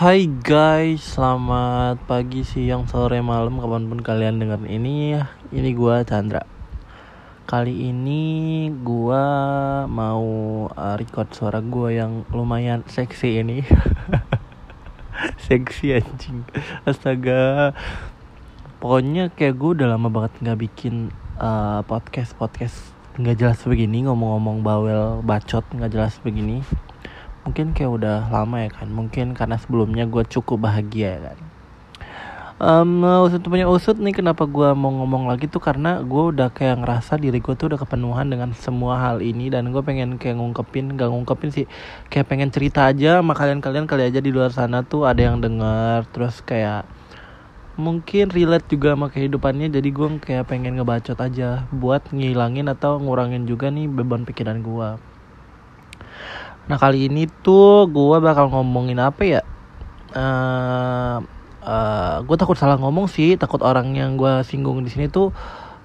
Hai guys, selamat pagi, siang, sore, malam, kapan pun kalian dengar ini. Ini gua Chandra. Kali ini gua mau uh, record suara gua yang lumayan seksi ini. Seksi anjing. Astaga. Pokoknya kayak gue udah lama banget gak bikin uh, podcast-podcast. Nggak jelas begini Ngomong-ngomong bawel bacot nggak jelas begini mungkin kayak udah lama ya kan. Mungkin karena sebelumnya gue cukup bahagia ya kan. Um, usut punya usut nih kenapa gue mau ngomong lagi tuh karena gue udah kayak ngerasa diri gue tuh udah kepenuhan dengan semua hal ini dan gue pengen kayak ngungkepin gak ngungkepin sih. Kayak pengen cerita aja sama kalian-kalian kali aja di luar sana tuh ada yang denger. Terus kayak mungkin relate juga sama kehidupannya jadi gue kayak pengen ngebacot aja buat ngilangin atau ngurangin juga nih beban pikiran gue Nah kali ini tuh gue bakal ngomongin apa ya? Uh, uh, gue takut salah ngomong sih, takut orang yang gue singgung di sini tuh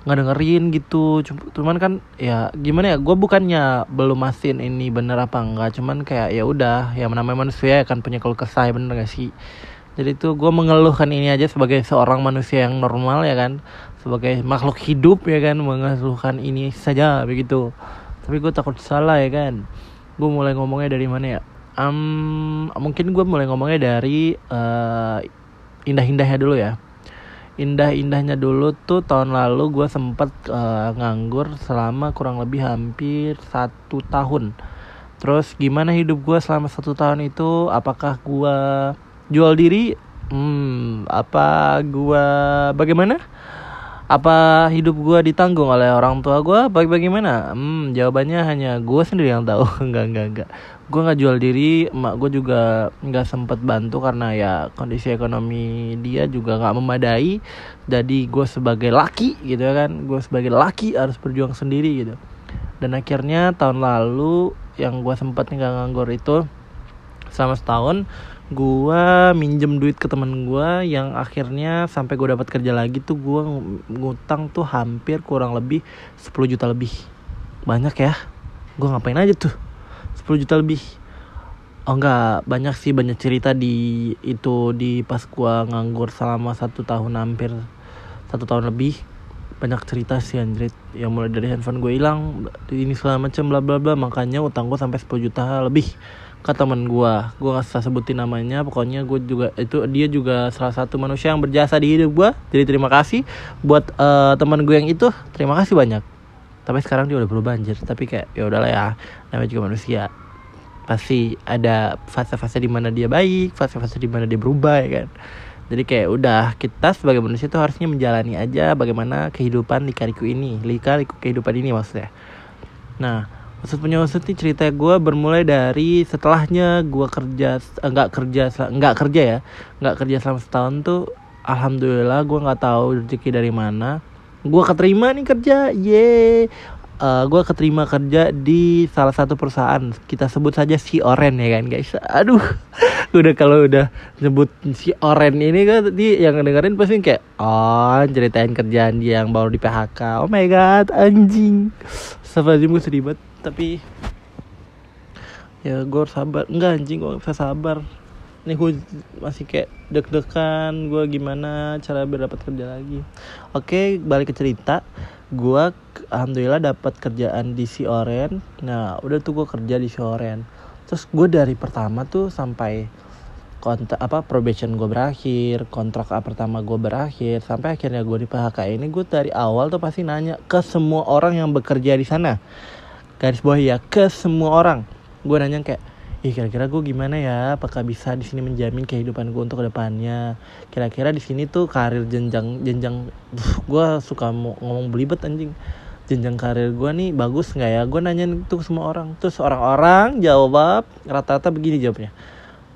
nggak dengerin gitu. Cuman kan ya gimana ya? Gue bukannya belum masin ini bener apa enggak, cuman kayak ya udah, ya namanya manusia kan punya keluh kesah bener gak sih? Jadi tuh gue mengeluhkan ini aja sebagai seorang manusia yang normal ya kan, sebagai makhluk hidup ya kan mengeluhkan ini saja begitu. Tapi gue takut salah ya kan gue mulai ngomongnya dari mana ya? Um, mungkin gue mulai ngomongnya dari uh, indah-indahnya dulu ya. Indah-indahnya dulu tuh tahun lalu gue sempet uh, nganggur selama kurang lebih hampir satu tahun. Terus gimana hidup gue selama satu tahun itu? Apakah gue jual diri? Hmm apa gue bagaimana apa hidup gue ditanggung oleh orang tua gue baik bagaimana hmm jawabannya hanya gue sendiri yang tahu. Enggak enggak enggak. Gue nggak jual diri emak gue juga nggak sempet bantu karena ya kondisi ekonomi dia juga nggak memadai. Jadi gue sebagai laki gitu ya kan gue sebagai laki harus berjuang sendiri gitu. Dan akhirnya tahun lalu yang gue sempat nggak nganggur itu selama setahun gua minjem duit ke temen gua yang akhirnya sampai gua dapat kerja lagi tuh gua ngutang tuh hampir kurang lebih 10 juta lebih. Banyak ya? Gua ngapain aja tuh? 10 juta lebih. Oh enggak. Banyak sih banyak cerita di itu di pas gua nganggur selama satu tahun hampir satu tahun lebih. Banyak cerita sih anjrit. Yang mulai dari handphone gue hilang ini segala macam bla bla bla. Makanya utang gue sampai 10 juta lebih ke teman gue gue gak usah sebutin namanya pokoknya gue juga itu dia juga salah satu manusia yang berjasa di hidup gue jadi terima kasih buat uh, teman gue yang itu. Terima kasih banyak. Tapi sekarang dia udah berubah anjir. Tapi kayak ya udahlah ya. Namanya juga manusia. Pasti ada fase-fase di mana dia baik fase-fase di mana dia berubah ya kan? Jadi kayak udah kita sebagai manusia tuh harusnya menjalani aja bagaimana kehidupan di kariku ini. Lika kehidupan ini maksudnya. Nah Usut punya usut nih cerita gue bermulai dari setelahnya gue kerja enggak eh, kerja enggak kerja ya enggak kerja selama setahun tuh alhamdulillah gue nggak tahu rezeki dari mana. Gue keterima nih kerja ye uh, gue keterima kerja di salah satu perusahaan kita sebut saja si Oren ya kan guys. Aduh udah kalau udah sebut si Oren ini kan tadi yang dengerin pasti kayak oh ceritain kerjaan dia yang baru di PHK oh my god anjing. Sampai gue sedih banget tapi ya gue harus sabar. Enggak anjing gue bisa sabar. Nih gue masih kayak deg-degan gue gimana cara biar dapat kerja lagi. Oke balik ke cerita. Gue alhamdulillah dapat kerjaan di si Oren. Nah udah tuh gue kerja di si Oren. Terus gue dari pertama tuh sampai kontrak apa probation gue berakhir kontrak pertama gue berakhir sampai akhirnya gue di PHK ini gue dari awal tuh pasti nanya ke semua orang yang bekerja di sana garis bawah ya ke semua orang. Gue nanya kayak ih kira-kira gue gimana ya? Apakah bisa di sini menjamin kehidupan gue untuk ke depannya? Kira-kira di sini tuh karir jenjang jenjang gue suka ngomong belibet anjing. Jenjang karir gue nih bagus nggak ya? Gue nanya tuh semua orang. Terus orang-orang jawab rata-rata begini jawabnya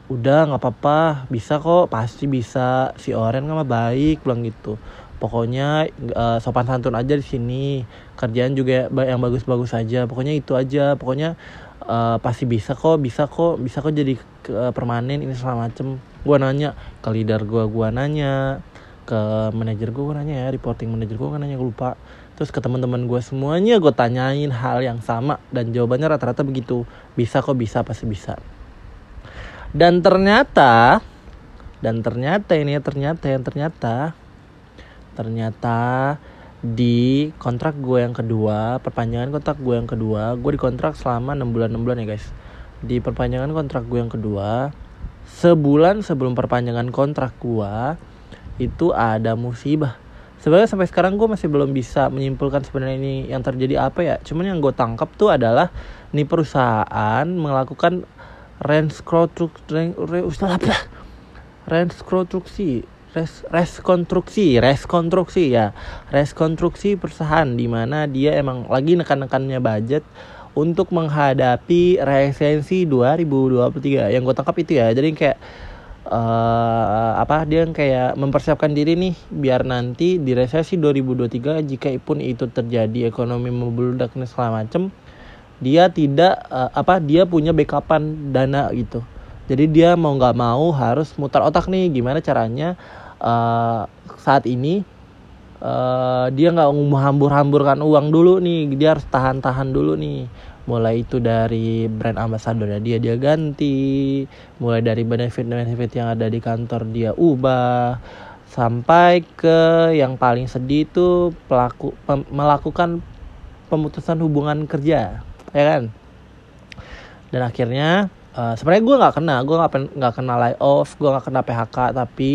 udah nggak apa-apa. Bisa kok. Pasti bisa. Si Oren nggak baik bilang gitu pokoknya uh, sopan santun aja di sini. Kerjaan juga yang bagus-bagus aja. Pokoknya itu aja. Pokoknya uh, pasti bisa kok bisa kok bisa kok jadi uh, permanen ini segala macem. Gue nanya ke leader gue gue nanya. Ke manajer gue gue nanya ya. Reporting manajer gue gue nanya gue lupa. Terus ke teman-teman gue semuanya gue tanyain hal yang sama. Dan jawabannya rata-rata begitu. Bisa kok bisa pasti bisa. Dan ternyata dan ternyata ini ternyata yang ternyata ternyata di kontrak gue yang kedua perpanjangan kontrak gue yang kedua gue dikontrak selama 6 bulan 6 bulan ya guys. Di perpanjangan kontrak gue yang kedua sebulan sebelum perpanjangan kontrak gue itu ada musibah. Sebenarnya sampai sekarang gue masih belum bisa menyimpulkan sebenarnya ini yang terjadi apa ya. Cuman yang gue tangkap tuh adalah ini perusahaan melakukan rekonstruksi rekonstruksi res reskonstruksi reskonstruksi ya. Reskonstruksi perusahaan di mana dia emang lagi nekan-nekannya budget untuk menghadapi resensi 2023 yang gue tangkap itu ya jadi kayak uh, apa dia kayak mempersiapkan diri nih biar nanti di resesi 2023 jika pun itu terjadi ekonomi membludak dan segala macem dia tidak uh, apa dia punya backupan dana gitu jadi dia mau nggak mau harus mutar otak nih gimana caranya uh, saat ini uh, dia nggak menghambur-hamburkan uang dulu nih dia harus tahan-tahan dulu nih. Mulai itu dari brand ambassador dia dia ganti mulai dari benefit-benefit yang ada di kantor dia ubah sampai ke yang paling sedih itu pelaku pem, melakukan pemutusan hubungan kerja ya kan? Dan akhirnya uh, sebenarnya gue nggak kena gue nggak nggak kena layoff gue nggak kena PHK tapi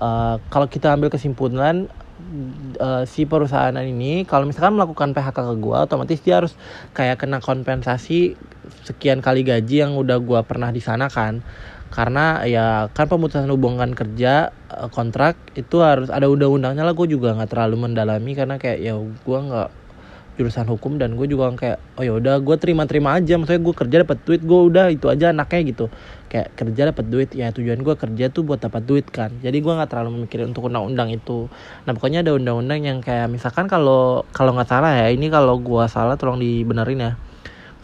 uh, kalau kita ambil kesimpulan uh, si perusahaan ini kalau misalkan melakukan PHK ke gue otomatis dia harus kayak kena kompensasi sekian kali gaji yang udah gue pernah di sana kan. Karena ya kan pemutusan hubungan kerja kontrak itu harus ada undang-undangnya lah gue juga nggak terlalu mendalami karena kayak ya gue nggak jurusan hukum dan gue juga kayak oh ya udah gue terima-terima aja. Maksudnya gue kerja dapat duit gue udah itu aja anaknya gitu. Kayak kerja dapat duit ya tujuan gue kerja tuh buat dapat duit kan. Jadi gue nggak terlalu memikirin untuk undang-undang itu. Nah pokoknya ada undang-undang yang kayak misalkan kalau kalau nggak salah ya ini kalau gue salah tolong dibenerin ya.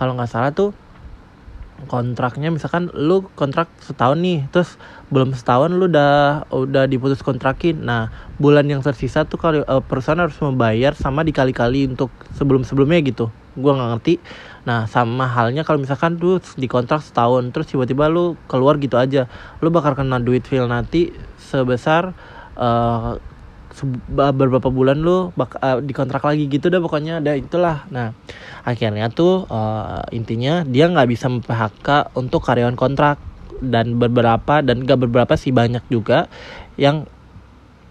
Kalau nggak salah tuh kontraknya misalkan lu kontrak setahun nih terus belum setahun lu udah udah diputus kontrakin. Nah bulan yang tersisa tuh kalau uh, perusahaan harus membayar sama dikali-kali untuk sebelum sebelumnya gitu. Gua nggak ngerti. Nah sama halnya kalau misalkan tuh dikontrak setahun terus tiba-tiba lu keluar gitu aja. Lu bakal kena duit feel nanti sebesar uh, beberapa bulan lu bak uh, dikontrak lagi gitu dah pokoknya. Ada itulah. Nah akhirnya tuh uh, intinya dia nggak bisa phk untuk karyawan kontrak dan beberapa dan gak beberapa sih banyak juga yang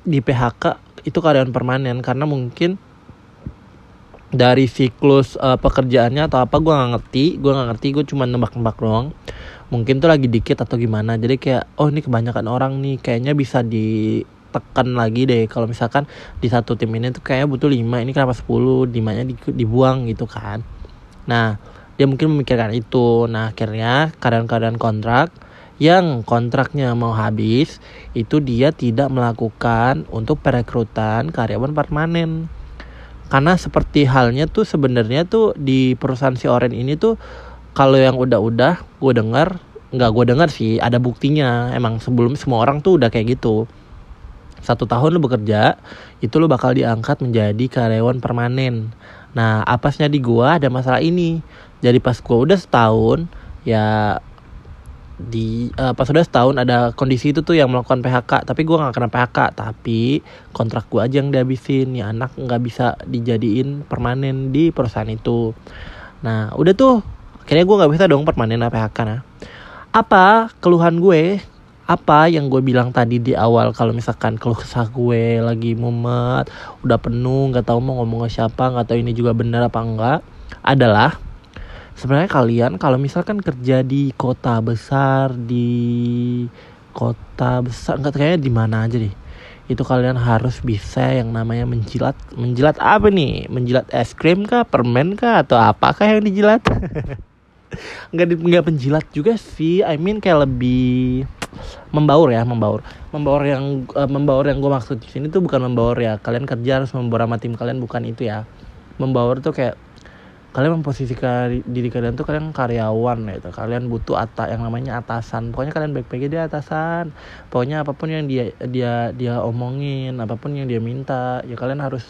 di PHK itu karyawan permanen. Karena mungkin dari siklus uh, pekerjaannya atau apa gue nggak ngerti. Gue nggak ngerti gue cuma nembak-nembak doang. Mungkin tuh lagi dikit atau gimana. Jadi kayak oh ini kebanyakan orang nih. Kayaknya bisa ditekan lagi deh. Kalau misalkan di satu tim ini tuh kayaknya butuh 5 ini kenapa 10 dimanya di, dibuang gitu kan. Nah dia mungkin memikirkan itu. Nah akhirnya keadaan-keadaan kontrak yang kontraknya mau habis itu dia tidak melakukan untuk perekrutan karyawan permanen. Karena seperti halnya tuh sebenarnya tuh di perusahaan si Oren ini tuh kalau yang udah-udah gue dengar nggak gue dengar sih ada buktinya. Emang sebelum semua orang tuh udah kayak gitu satu tahun lu bekerja itu lu bakal diangkat menjadi karyawan permanen. Nah apasnya di gua ada masalah ini. Jadi pas gua udah setahun ya di uh, pas udah setahun ada kondisi itu tuh yang melakukan PHK tapi gue nggak kena PHK tapi kontrak gue aja yang dihabisin. Ya anak nggak bisa dijadiin permanen di perusahaan itu. Nah udah tuh akhirnya gue nggak bisa dong permanen PHK nah apa keluhan gue apa yang gue bilang tadi di awal kalau misalkan keluh kesah gue lagi mumet udah penuh nggak tahu mau ngomong ke siapa nggak tahu ini juga benar apa enggak adalah sebenarnya kalian kalau misalkan kerja di kota besar di kota besar nggak kayaknya di mana aja deh itu kalian harus bisa yang namanya menjilat menjilat apa nih? Menjilat es krim kah permen kah atau apakah yang dijilat? Nggak nggak penjilat juga sih I mean kayak lebih membaur ya membaur. Membaur yang uh, membaur yang gue maksud di sini tuh bukan membaur ya. Kalian kerja harus membaur sama tim kalian bukan itu ya. Membaur tuh kayak kalian memposisikan diri kalian tuh kalian karyawan gitu. Kalian butuh ata yang namanya atasan. Pokoknya kalian baik-baik dia atasan. Pokoknya apa pun yang dia dia dia omongin apa pun yang dia minta ya kalian harus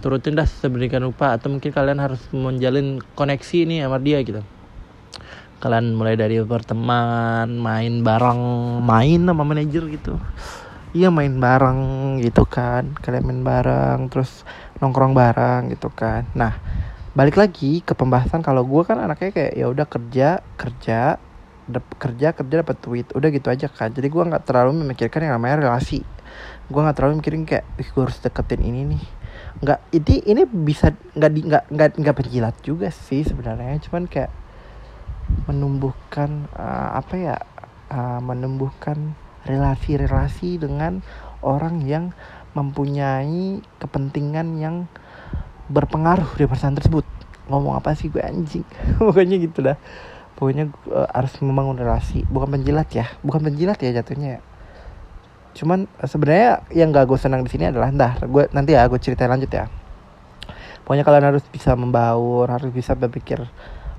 turutin dah seberikan rupa atau mungkin kalian harus menjalin koneksi nih sama dia gitu kalian mulai dari berteman main bareng. Main sama manajer gitu. Iya main bareng gitu kan. Kalian main bareng terus nongkrong bareng gitu kan. Nah balik lagi ke pembahasan. Kalau gue kan anaknya kayak ya udah kerja kerja kerja kerja dapat duit. Udah gitu aja kan. Jadi gue nggak terlalu memikirkan yang namanya relasi. Gue nggak terlalu mikirin kayak gue harus deketin ini nih. Nggak ini ini bisa nggak di nggak nggak nggak penjilat juga sih sebenarnya. Cuman kayak menumbuhkan uh, apa ya uh, menumbuhkan relasi-relasi dengan orang yang mempunyai kepentingan yang berpengaruh di perusahaan tersebut. Ngomong apa sih gue anjing? Pokoknya gitu dah. Pokoknya uh, harus membangun relasi. Bukan penjilat ya. Bukan penjilat ya jatuhnya ya. Cuman sebenarnya yang gak gue senang di sini adalah entah gue nanti ya gue ceritain lanjut ya. Pokoknya kalian harus bisa membaur harus bisa berpikir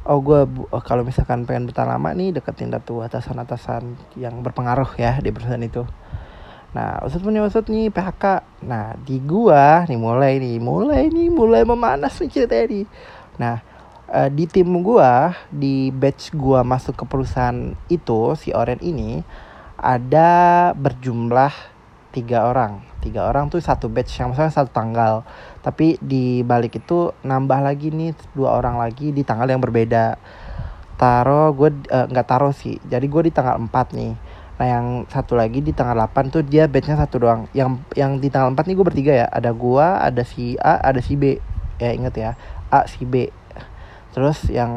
oh gue uh, kalau misalkan pengen bertahan lama nih deketin datu atasan-atasan yang berpengaruh ya di perusahaan itu Nah, usut punya usut nih PHK. Nah, di gua nih mulai nih, mulai nih, mulai memanas nih ceritanya nih. Nah, uh, di tim gua, di batch gua masuk ke perusahaan itu si Oren ini ada berjumlah tiga orang. Tiga orang tuh satu batch yang maksudnya satu tanggal. Tapi di balik itu nambah lagi nih dua orang lagi di tanggal yang berbeda. Taro gue uh, nggak taro sih. Jadi gue di tanggal 4 nih Nah yang satu lagi di tanggal 8 tuh dia batchnya satu doang. Yang yang di tanggal 4 nih gue bertiga ya. Ada gua, ada si A, ada si B. Ya inget ya. A si B. Terus yang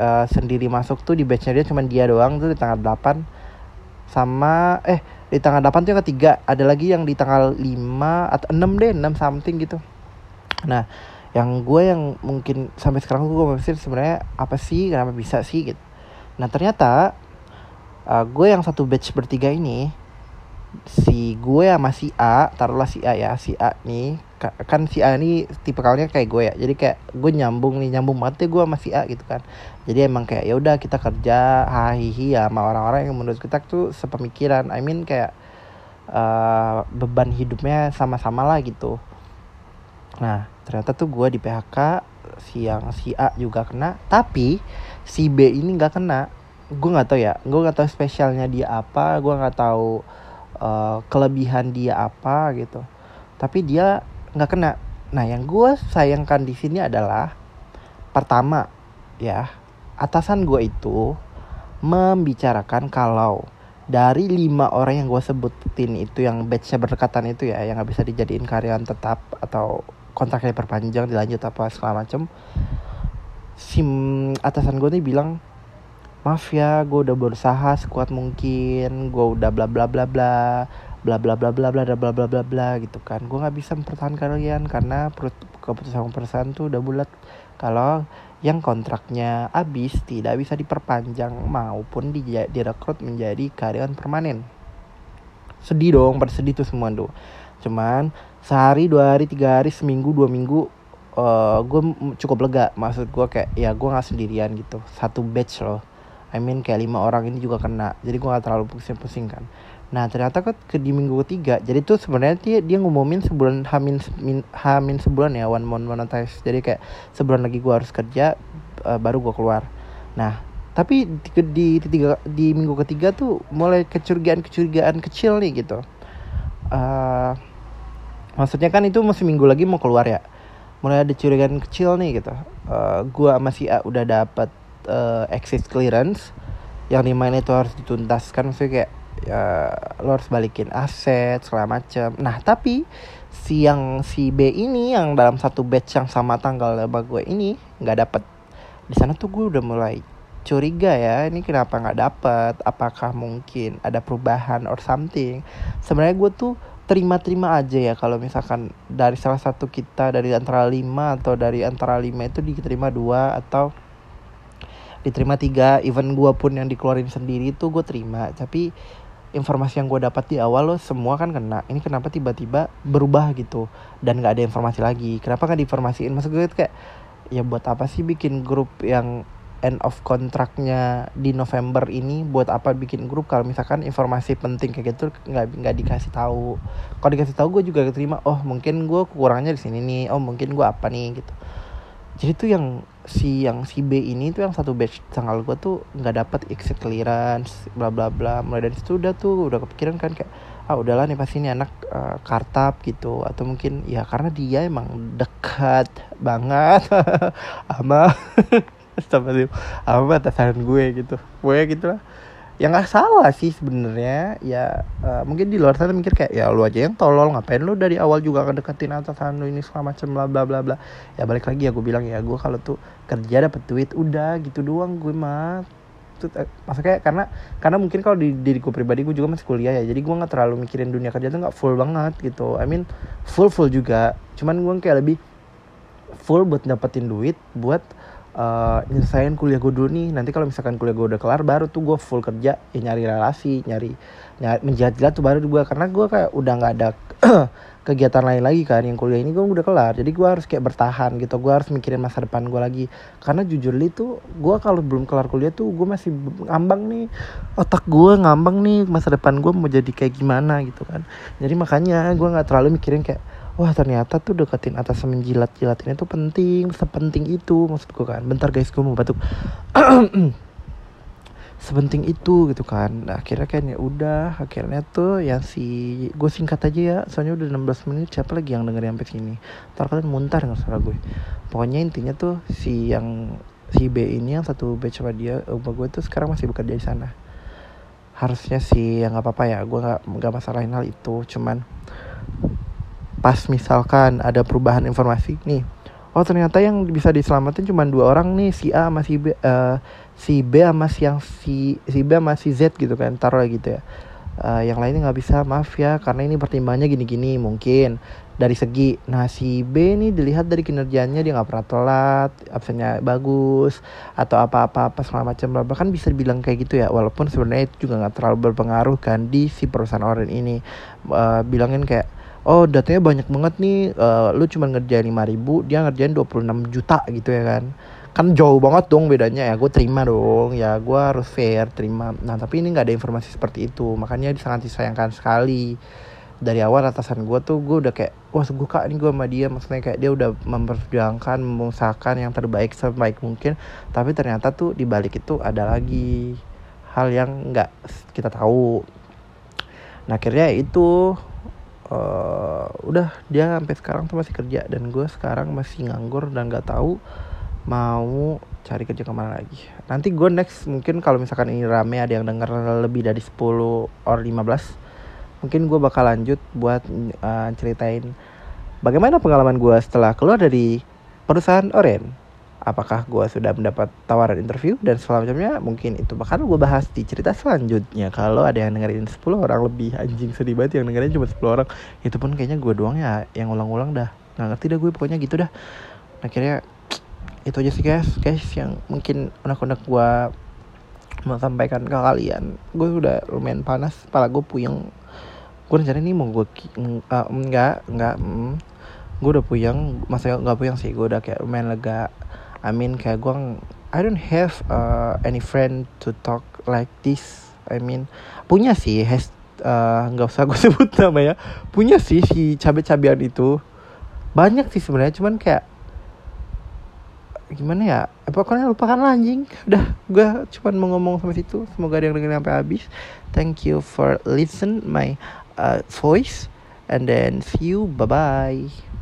uh, sendiri masuk tuh di batchnya dia cuma dia doang tuh di tanggal 8 sama eh di tanggal 8 tuh yang ketiga. Ada lagi yang di tanggal 5 atau 6 deh 6 something gitu. Nah yang gue yang mungkin sampai sekarang gue masih sebenarnya apa sih kenapa bisa sih gitu. Nah ternyata uh, gue yang satu batch bertiga ini si gue sama si A taruhlah si A ya si A nih kan si A ini tipe kalinya kayak gue ya. Jadi kayak gue nyambung nih nyambung mati gue sama si A gitu kan. Jadi emang kayak ya udah kita kerja hahihi ya sama orang-orang yang menurut kita tuh sepemikiran. I mean kayak uh, beban hidupnya sama-sama lah gitu. Nah ternyata tuh gue di PHK siang si A juga kena. Tapi si B ini nggak kena. Gue nggak tahu ya gue nggak tahu spesialnya dia apa gue nggak tahu uh, kelebihan dia apa gitu. Tapi dia nggak kena. Nah yang gue sayangkan di sini adalah pertama ya atasan gue itu membicarakan kalau dari lima orang yang gue sebutin itu yang batchnya berdekatan itu ya yang nggak bisa dijadiin karyawan tetap atau kontraknya perpanjang dilanjut apa segala macem sim atasan gue nih bilang maaf ya gue udah berusaha sekuat mungkin gue udah bla bla bla bla bla bla bla bla bla bla bla bla bla gitu kan. Gue nggak bisa mempertahankan kalian karena keputusan perusahaan tuh udah bulat. Kalau yang kontraknya habis tidak bisa diperpanjang maupun di, direkrut menjadi karyawan permanen. Sedih dong pada sedih tuh semua tuh. Cuman sehari dua hari tiga hari seminggu dua minggu uh, gue cukup lega. Maksud gue kayak ya gue nggak sendirian gitu. Satu batch loh. I mean kayak lima orang ini juga kena. Jadi gue gak terlalu pusing-pusing kan nah ternyata kan ke di minggu ketiga jadi tuh sebenarnya dia dia ngumumin sebulan hamin hamin sebulan ya one month monetize. Jadi kayak sebulan lagi gue harus kerja uh, baru gue keluar. Nah tapi di, di, di, tiga, di minggu ketiga tuh mulai kecurigaan-kecurigaan kecil nih gitu. Uh, maksudnya kan itu masih minggu lagi mau keluar ya. Mulai ada curigaan kecil nih gitu. Uh, gue masih uh, udah dapat uh, exit clearance. Yang di mana itu harus dituntaskan maksudnya kayak ya, lo harus balikin aset segala macam nah tapi si yang si B ini yang dalam satu batch yang sama tanggal sama gue ini nggak dapet. Di sana tuh gue udah mulai curiga ya ini kenapa nggak dapet? Apakah mungkin ada perubahan or something? Sebenarnya gue tuh terima-terima aja ya kalau misalkan dari salah satu kita dari antara lima atau dari antara lima itu diterima dua atau diterima tiga even gue pun yang dikeluarin sendiri tuh gue terima. Tapi informasi yang gue dapat di awal lo semua kan kena. Ini kenapa tiba-tiba berubah gitu? Dan nggak ada informasi lagi. Kenapa nggak diinformasiin? Maksud gue kayak ya buat apa sih bikin grup yang end of kontraknya di November ini? Buat apa bikin grup? Kalau misalkan informasi penting kayak gitu nggak nggak dikasih tahu. Kalau dikasih tahu gue juga terima oh mungkin gue kurangnya di sini nih. Oh mungkin gue apa nih? Gitu. Jadi tuh yang si yang si B ini tuh yang satu batch tanggal gue tuh nggak dapat exit clearance bla bla bla. Mulai dari situ udah tuh udah kepikiran kan kayak ah udahlah nih pasti ini anak uh, kartap gitu. Atau mungkin ya karena dia emang dekat banget sama sama sama gue gitu. Gue gitu lah yang nggak salah sih sebenarnya. Ya uh, mungkin di luar sana mikir kayak ya lu aja yang tolol ngapain lu dari awal juga ngedeketin atasan lu ini segala macam bla bla bla bla. Ya balik lagi ya gue bilang ya gue kalau tuh kerja dapet duit udah gitu doang gue mah. Tuh eh, maksudnya karena karena mungkin kalau di diriku pribadi gue juga masih kuliah ya jadi gue nggak terlalu mikirin dunia kerja tuh nggak full banget gitu. I mean full full juga. Cuman gue kayak lebih full buat dapetin duit buat uh, nyelesain kuliah gue dulu nih nanti kalau misalkan kuliah gue udah kelar baru tuh gue full kerja ya nyari relasi nyari, nyari menjilat-jilat tuh baru gue karena gue kayak udah nggak ada kegiatan lain lagi kan yang kuliah ini gue udah kelar. Jadi gue harus kayak bertahan gitu gue harus mikirin masa depan gue lagi. Karena jujur li tuh gue kalau belum kelar kuliah tuh gue masih ngambang nih. Otak gue ngambang nih masa depan gue mau jadi kayak gimana gitu kan. Jadi makanya gue nggak terlalu mikirin kayak wah ternyata tuh deketin atas menjilat-jilat ini tuh penting sepenting itu maksudku kan. Bentar guys gue mau batuk. Sepenting itu gitu kan. Nah, akhirnya kan ya udah akhirnya tuh yang si gue singkat aja ya soalnya udah 16 menit siapa lagi yang denger sampai sini? Ntar kalian muntah nggak salah gue pokoknya intinya tuh si yang si B ini yang satu batch sama dia ubah gue tuh sekarang masih bekerja di sana. Harusnya sih ya nggak apa-apa ya gue nggak nggak masalahin hal itu cuman pas misalkan ada perubahan informasi nih oh ternyata yang bisa diselamatin cuma dua orang nih si A sama si B uh, si B sama si yang si si B sama si Z gitu kan taruh gitu ya. Uh, yang lainnya nggak bisa maaf ya karena ini pertimbangannya gini-gini mungkin dari segi nah si B ini dilihat dari kinerjanya dia nggak pernah telat absennya bagus atau apa-apa apa segala macam bahkan bisa dibilang kayak gitu ya walaupun sebenarnya itu juga nggak terlalu berpengaruh kan di si perusahaan orang ini. Uh, bilangin kayak oh datanya banyak banget nih uh, lu cuma ngerjain lima ribu dia ngerjain 26 juta gitu ya kan. Kan jauh banget dong bedanya ya gue terima dong ya gue harus fair terima. Nah tapi ini nggak ada informasi seperti itu makanya sangat disayangkan sekali. Dari awal atasan gue tuh gue udah kayak wah suka nih gue sama dia. Maksudnya kayak dia udah memperjuangkan mengusahakan yang terbaik sebaik mungkin. Tapi ternyata tuh di balik itu ada lagi hal yang nggak kita tahu. Nah akhirnya itu uh, udah dia sampai sekarang tuh masih kerja dan gue sekarang masih nganggur dan nggak tahu mau cari kerja ke mana lagi. Nanti gue next mungkin kalau misalkan ini rame ada yang denger lebih dari 10 or 15 mungkin gue bakal lanjut buat uh, ceritain bagaimana pengalaman gue setelah keluar dari perusahaan Oren apakah gue sudah mendapat tawaran interview dan selanjutnya mungkin itu bakal gue bahas di cerita selanjutnya. Kalau ada yang dengerin 10 orang lebih anjing sedih banget yang dengerin cuma 10 orang. Itu pun kayaknya gue doang ya yang ulang-ulang dah. Nggak ngerti dah gue pokoknya gitu dah. Akhirnya itu aja sih guys. Guys yang mungkin unek-unek gue mau sampaikan ke kalian gue udah lumayan panas kepala gue puyeng. Gue rencana nih mau gue uh, enggak enggak mm, gue udah puyeng masa nggak puyeng sih gue udah kayak lumayan lega I mean kayak gue I don't have uh, any friend to talk like this. I mean punya sih has uh, nggak uh, usah gue sebut nama ya. Punya sih si cabe-cabean itu. Banyak sih sebenarnya cuman kayak gimana ya? Eh, pokoknya lupakan lah anjing? Udah gue cuman mau ngomong sampai situ. Semoga ada yang dengerin sampai habis. Thank you for listen my uh, voice. And then see you. Bye bye